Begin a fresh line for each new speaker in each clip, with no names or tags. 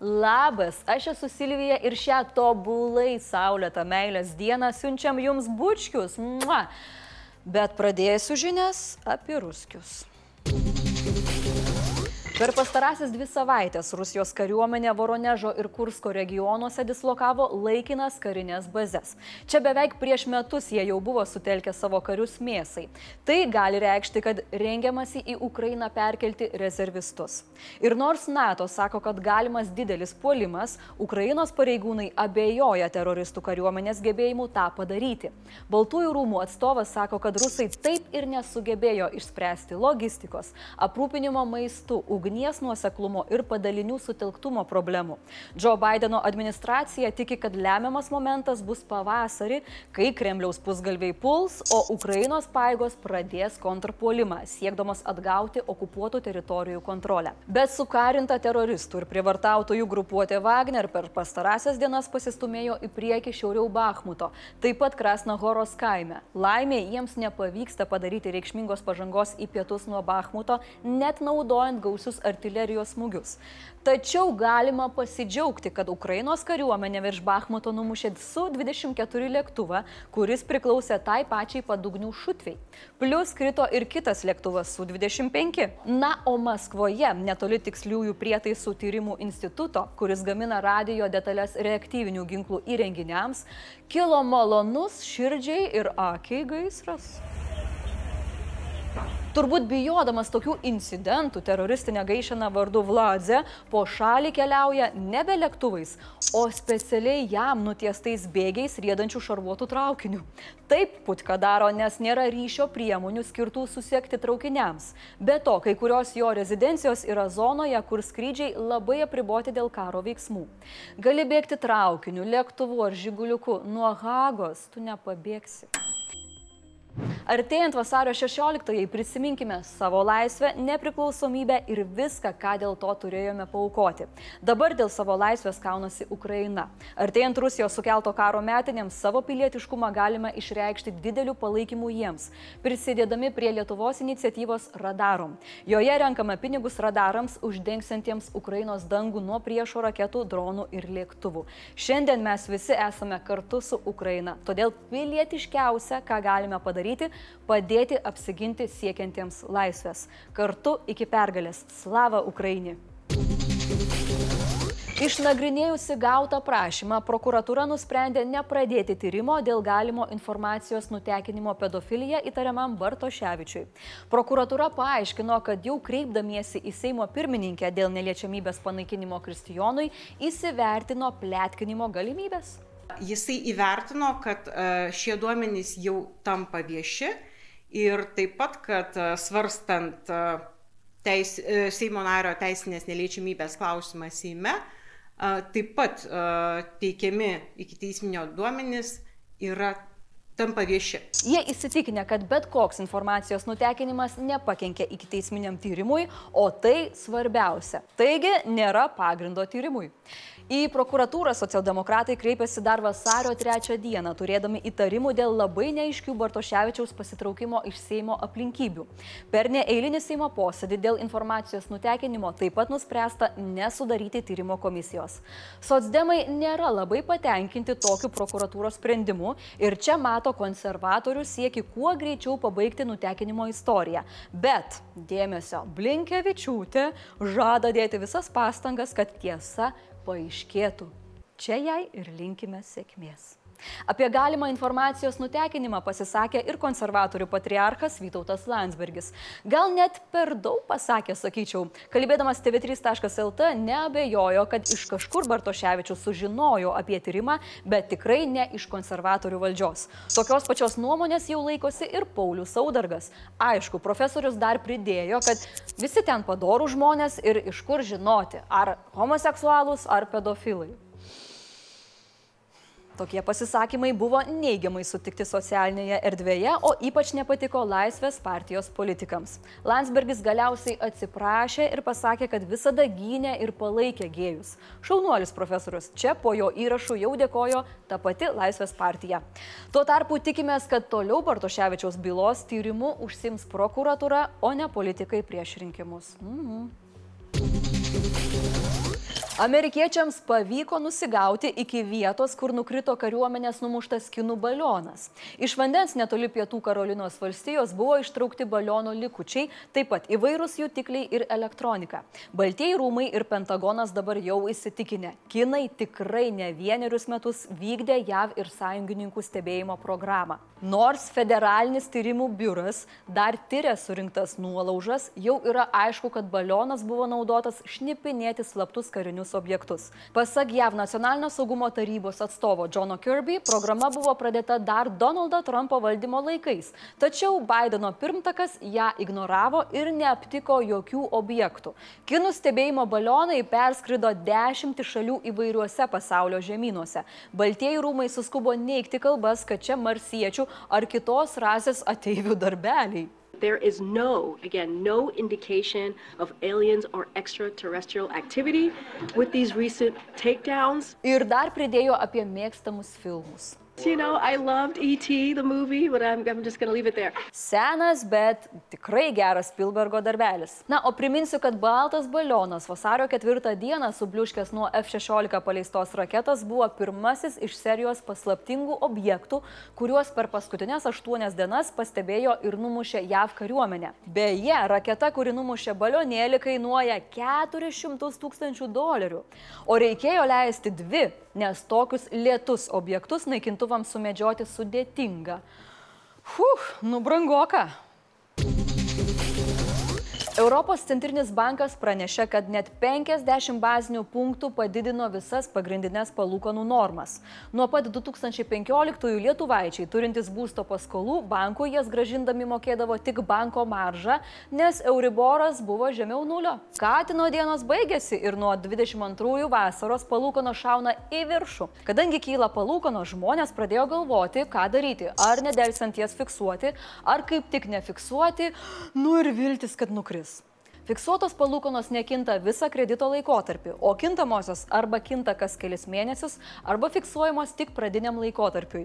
Labas, aš esu Silvija ir šią tobulai saulėtą meilės dieną siunčiam jums bučkius. Mua. Bet pradėsiu žinias apie ruskius. Per pastarąsias dvi savaitės Rusijos kariuomenė Voronežo ir Kursko regionuose dislokavo laikinas karinės bazės. Čia beveik prieš metus jie jau buvo sutelkę savo karius mėsai. Tai gali reikšti, kad rengiamasi į Ukrainą perkelti rezervistus. Ir nors NATO sako, kad galimas didelis puolimas, Ukrainos pareigūnai abejoja teroristų kariuomenės gebėjimu tą padaryti. Baltųjų rūmų atstovas sako, kad rusai taip ir nesugebėjo išspręsti logistikos, aprūpinimo maistu, ugnies nuoseklumo ir padalinių sutelktumo problemų. Joe Bideno administracija tiki, kad lemiamas momentas bus pavasarį, kai Kremliaus pusgalviai puls, o Ukrainos paėgos pradės kontrpuolimą, siekdamas atgauti okupuotų teritorijų kontrolę. Bet sukarinta teroristų ir privartautojų grupuotė Wagner per pastarąsias dienas pasistumėjo į priekį šiauriau Bahmuto, taip pat Krasnahoros kaime. Laimė jiems nepavyksta padaryti reikšmingos pažangos į pietus nuo Bahmuto, net naudojant gausius rimtus artilerijos smūgius. Tačiau galima pasidžiaugti, kad Ukrainos kariuomenė virš Bahmuto numušė Su-24 lėktuvą, kuris priklausė tai pačiai padugnių šutviai. Plus krito ir kitas lėktuvas Su-25. Na, o Maskvoje, netoli tiksliųjų prietaisų tyrimų instituto, kuris gamina radio detalės reaktyvinių ginklų įrenginiams, kilo malonus širdžiai ir akiai gaisras. Turbūt bijodamas tokių incidentų, teroristinė gaišina vardu Vladze po šalį keliauja nebe lėktuvais, o specialiai jam nutiestais bėgiais rėdančių šarvuotų traukinių. Taip putka daro, nes nėra ryšio priemonių skirtų susiekti traukiniams. Be to, kai kurios jo rezidencijos yra zonoje, kur skrydžiai labai apriboti dėl karo veiksmų. Gali bėgti traukiniu, lėktuvu ar žiguliuku, nuo Hagos tu nepabėgsi. Artėjant vasario 16-ąjai prisiminkime savo laisvę, nepriklausomybę ir viską, ką dėl to turėjome paukoti. Dabar dėl savo laisvės kaunasi Ukraina. Artėjant Rusijos sukelto karo metinėms savo pilietiškumą galime išreikšti dideliu palaikymu jiems, prisidėdami prie Lietuvos iniciatyvos Radarom. Joje renkame pinigus radarams uždengsantiems Ukrainos dangų nuo priešo raketų, dronų ir lėktuvų. Šiandien mes visi esame kartu su Ukraina, todėl pilietiškiausia, ką galime padaryti, padėti apsiginti siekiantiems laisvės. Kartu iki pergalės. Slava Ukraini! Išnagrinėjusi gautą prašymą, prokuratūra nusprendė nepradėti tyrimo dėl galimo informacijos nutekinimo pedofiliją įtariamam Bartoševičiui. Prokuratūra paaiškino, kad jau kreipdamiesi į Seimo pirmininkę dėl neliečiamybės panaikinimo Kristijonui įsivertino plėtkinimo galimybės.
Jisai įvertino, kad e, šie duomenys jau tampa vieši ir taip pat, kad e, svarstant e, teis, Seimo nario teisinės neliečiamybės klausimą Seime, taip pat teikiami iki teisminio duomenys yra tampa vieši.
Jie įsitikinę, kad bet koks informacijos nutekinimas nepakenkia iki teisminiam tyrimui, o tai svarbiausia. Taigi nėra pagrindo tyrimui. Į prokuratūrą socialdemokratai kreipėsi dar vasario 3 dieną, turėdami įtarimų dėl labai neaiškių Bartoševičiaus pasitraukimo iš Seimo aplinkybių. Per neeilinį Seimo posėdį dėl informacijos nutekinimo taip pat nuspręsta nesudaryti tyrimo komisijos. Sotsdemai nėra labai patenkinti tokiu prokuratūros sprendimu ir čia mato konservatorių sieki kuo greičiau pabaigti nutekinimo istoriją. Bet, dėmesio, Blinkevičiūtė žada dėti visas pastangas, kad tiesa paaiškėtų. Čia jai ir linkime sėkmės. Apie galimą informacijos nutekinimą pasisakė ir konservatorių patriarchas Vytautas Landsbergis. Gal net per daug pasakė, sakyčiau. Kalbėdamas tv3.lt neabejojo, kad iš kažkur Bartoševičius sužinojo apie tyrimą, bet tikrai ne iš konservatorių valdžios. Tokios pačios nuomonės jau laikosi ir Paulius Saudargas. Aišku, profesorius dar pridėjo, kad visi ten padorų žmonės ir iš kur žinoti, ar homoseksualūs, ar pedofilai. Tokie pasisakymai buvo neigiamai sutikti socialinėje erdvėje, o ypač nepatiko Laisvės partijos politikams. Landsbergis galiausiai atsiprašė ir pasakė, kad visada gynė ir palaikė gėjus. Šaunuolis profesorius čia po jo įrašų jau dėkojo ta pati Laisvės partija. Tuo tarpu tikimės, kad toliau Bartoševičiaus bylos tyrimu užsims prokuratura, o ne politikai prieš rinkimus. Mhm. Amerikiečiams pavyko nusigauti iki vietos, kur nukrito kariuomenės numuštas kinų balionas. Iš vandens netoli pietų Karolinos valstijos buvo ištraukti baliono likučiai, taip pat įvairūs jutikliai ir elektronika. Baltieji rūmai ir Pentagonas dabar jau įsitikinę, kinai tikrai ne vienerius metus vykdė JAV ir sąjungininkų stebėjimo programą. Nors federalinis tyrimų biuras dar tyria surinktas nuolaužas, jau yra aišku, kad balionas buvo naudotas šnipinėti slaptus karinius karinius objektus. Pasak JAV nacionalinio saugumo tarybos atstovo Johno Kirby, programa buvo pradėta dar Donaldo Trumpo valdymo laikais, tačiau Bideno pirmtakas ją ignoravo ir neaptiko jokių objektų. Kinų stebėjimo balionai perskrido dešimtį šalių įvairiuose pasaulio žemynuose. Baltieji rūmai suskubo neikti kalbas, kad čia marsiečių ar kitos rasės ateivių darbeliai.
There is no, again, no indication of aliens or extraterrestrial activity with these recent takedowns.
Ir dar pridėjo apie mėgstamus filmus.
You know, I loved E.T. the movie, but I'm, I'm just gonna leave it there.
Senas, bet tikrai geras Spielbergo darbelis. Na, o priminsiu, kad baltas balionas vasario ketvirtą dieną subliuškęs nuo F-16 paleistos raketos buvo pirmasis iš serijos paslaptingų objektų, kuriuos per paskutinės aštuonias dienas pastebėjo ir numušė JAV kariuomenė. Beje, raketa, kuri numušė balionėlį, kainuoja 400 tūkstančių dolerių, o reikėjo leisti dvi, nes tokius lietus objektus naikintuvams sumedžioti sudėtinga. Huh, nubrangoka. Europos centrinis bankas pranešė, kad net 50 bazinių punktų padidino visas pagrindinės palūkanų normas. Nuo pat 2015-ųjų lietuvaičiai turintys būsto paskolų bankų jas gražindami mokėdavo tik banko maržą, nes Euriboras buvo žemiau nulio. Katino dienos baigėsi ir nuo 22-ųjų vasaros palūkano šauna į viršų. Kadangi kyla palūkano, žmonės pradėjo galvoti, ką daryti. Ar nedelsiant jas fiksuoti, ar kaip tik nefiksuoti, nu ir viltis, kad nukris. Fiksuotos palūkanos nekinta visą kredito laikotarpį, o kintamosios arba kinta kas kelis mėnesius, arba fiksuojamos tik pradiniam laikotarpiui.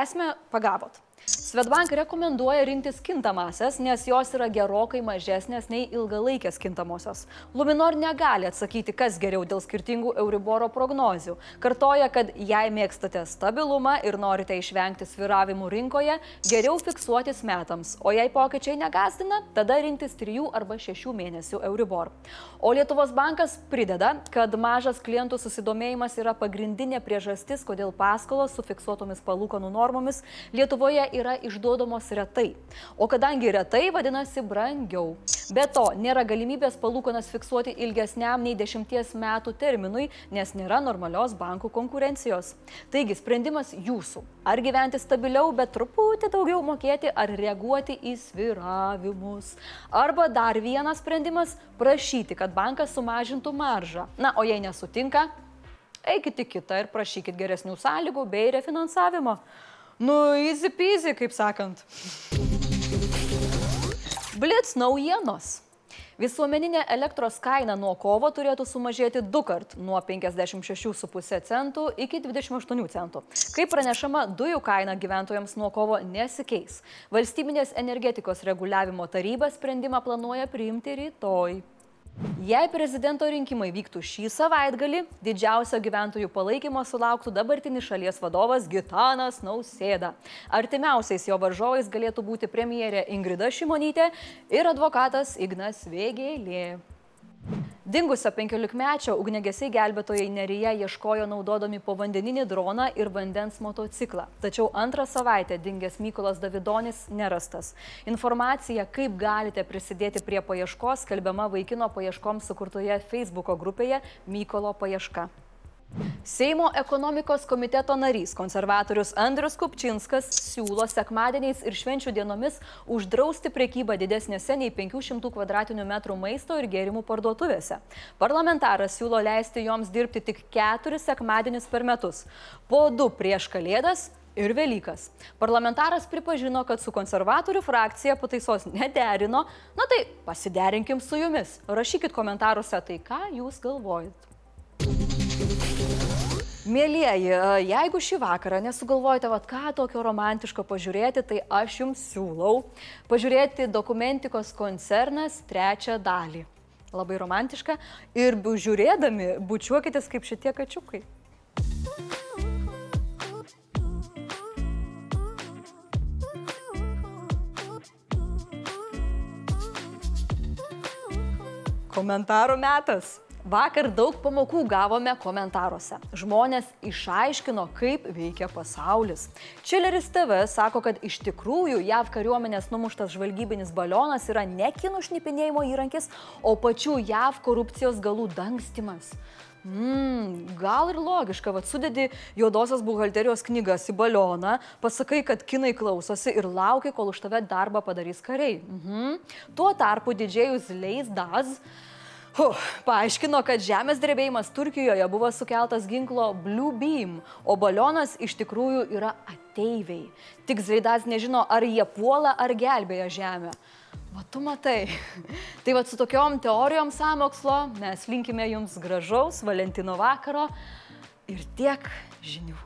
Esmę pagavot. Svetbank rekomenduoja rinktis kintamasias, nes jos yra gerokai mažesnės nei ilgalaikės kintamosios. Luminor negali atsakyti, kas geriau dėl skirtingų Euriboro prognozių. Kartoja, kad jei mėgstate stabilumą ir norite išvengti sviravimų rinkoje, geriau fiksuotis metams, o jei pokyčiai negazdina, tada rinktis 3 arba 6 mėnesių Euribor. O Lietuvos bankas prideda, kad mažas klientų susidomėjimas yra pagrindinė priežastis, kodėl paskolos su fiksuotomis palūkanų normomis Lietuvoje yra išduodamos retai. O kadangi retai, vadinasi brangiau. Be to, nėra galimybės palūkanas fiksuoti ilgesniam nei 10 metų terminui, nes nėra normalios bankų konkurencijos. Taigi sprendimas jūsų. Ar gyventi stabiliau, bet truputį daugiau mokėti, ar reaguoti į sviravimus. Arba dar vienas sprendimas - prašyti, kad bankas sumažintų maržą. Na, o jei nesutinka, eikite kitą ir prašykit geresnių sąlygų bei refinansavimo. Nu, easy peasy, kaip sakant. Blitz naujienos. Visuomeninė elektros kaina nuo kovo turėtų sumažėti du kart - nuo 56,5 centų iki 28 centų. Kaip pranešama, dujų kaina gyventojams nuo kovo nesikeis. Valstybinės energetikos reguliavimo taryba sprendimą planuoja priimti rytoj. Jei prezidento rinkimai vyktų šį savaitgalį, didžiausio gyventojų palaikymo sulauktų dabartinis šalies vadovas Gitanas Nausėda. Artimiausiais jo varžovais galėtų būti premjerė Ingrida Šimonytė ir advokatas Ignas Vėgėlė. Dingusio 15-mečio ugnegesiai gelbėtojai Neryje ieškojo naudodami povandeninį droną ir vandens motociklą. Tačiau antrą savaitę dingęs Mykolas Davidonis nerastas. Informacija, kaip galite prisidėti prie paieškos, skelbiama vaikino paieškoms sukurtoje Facebook grupėje Mykolo paieška. Seimo ekonomikos komiteto narys konservatorius Andrius Kupčinskas siūlo sekmadieniais ir švenčių dienomis uždrausti prekybą didesnėse nei 500 m2 maisto ir gėrimų parduotuvėse. Parlamentaras siūlo leisti joms dirbti tik keturis sekmadienius per metus - po du prieš Kalėdas ir Velykas. Parlamentaras pripažino, kad su konservatorių frakcija pataisos nederino, na tai pasiderinkim su jumis. Rašykit komentaruose tai, ką jūs galvojat. Mėlyjeji, jeigu šį vakarą nesugalvojate, vad ką tokio romantiško pažiūrėti, tai aš jums siūlau pažiūrėti dokumentikos koncernas trečią dalį. Labai romantiška. Ir žiūrėdami, bučiuokitės kaip šitie kačiukai. Komentarų metas. Vakar daug pamokų gavome komentaruose. Žmonės išaiškino, kaip veikia pasaulis. Čileris TV sako, kad iš tikrųjų JAV kariuomenės numuštas žvalgybinis balionas yra ne kinų šnipinėjimo įrankis, o pačių JAV korupcijos galų dangstimas. Mm, gal ir logiška, vad sudedi juodosios buhalterijos knygas į balioną, pasakai, kad kinai klausosi ir laukia, kol už tave darbą padarys kariai. Mhm. Tuo tarpu didžėjus Leis Daz Huh, paaiškino, kad žemės drebėjimas Turkijoje buvo sukeltas ginklo Blue Beam, o balionas iš tikrųjų yra ateiviai. Tik Zaidas nežino, ar jie puola ar gelbėja žemę. Va tu matai. Tai va su tokiom teorijom samokslo mes linkime jums gražaus Valentino vakaro ir tiek žinių.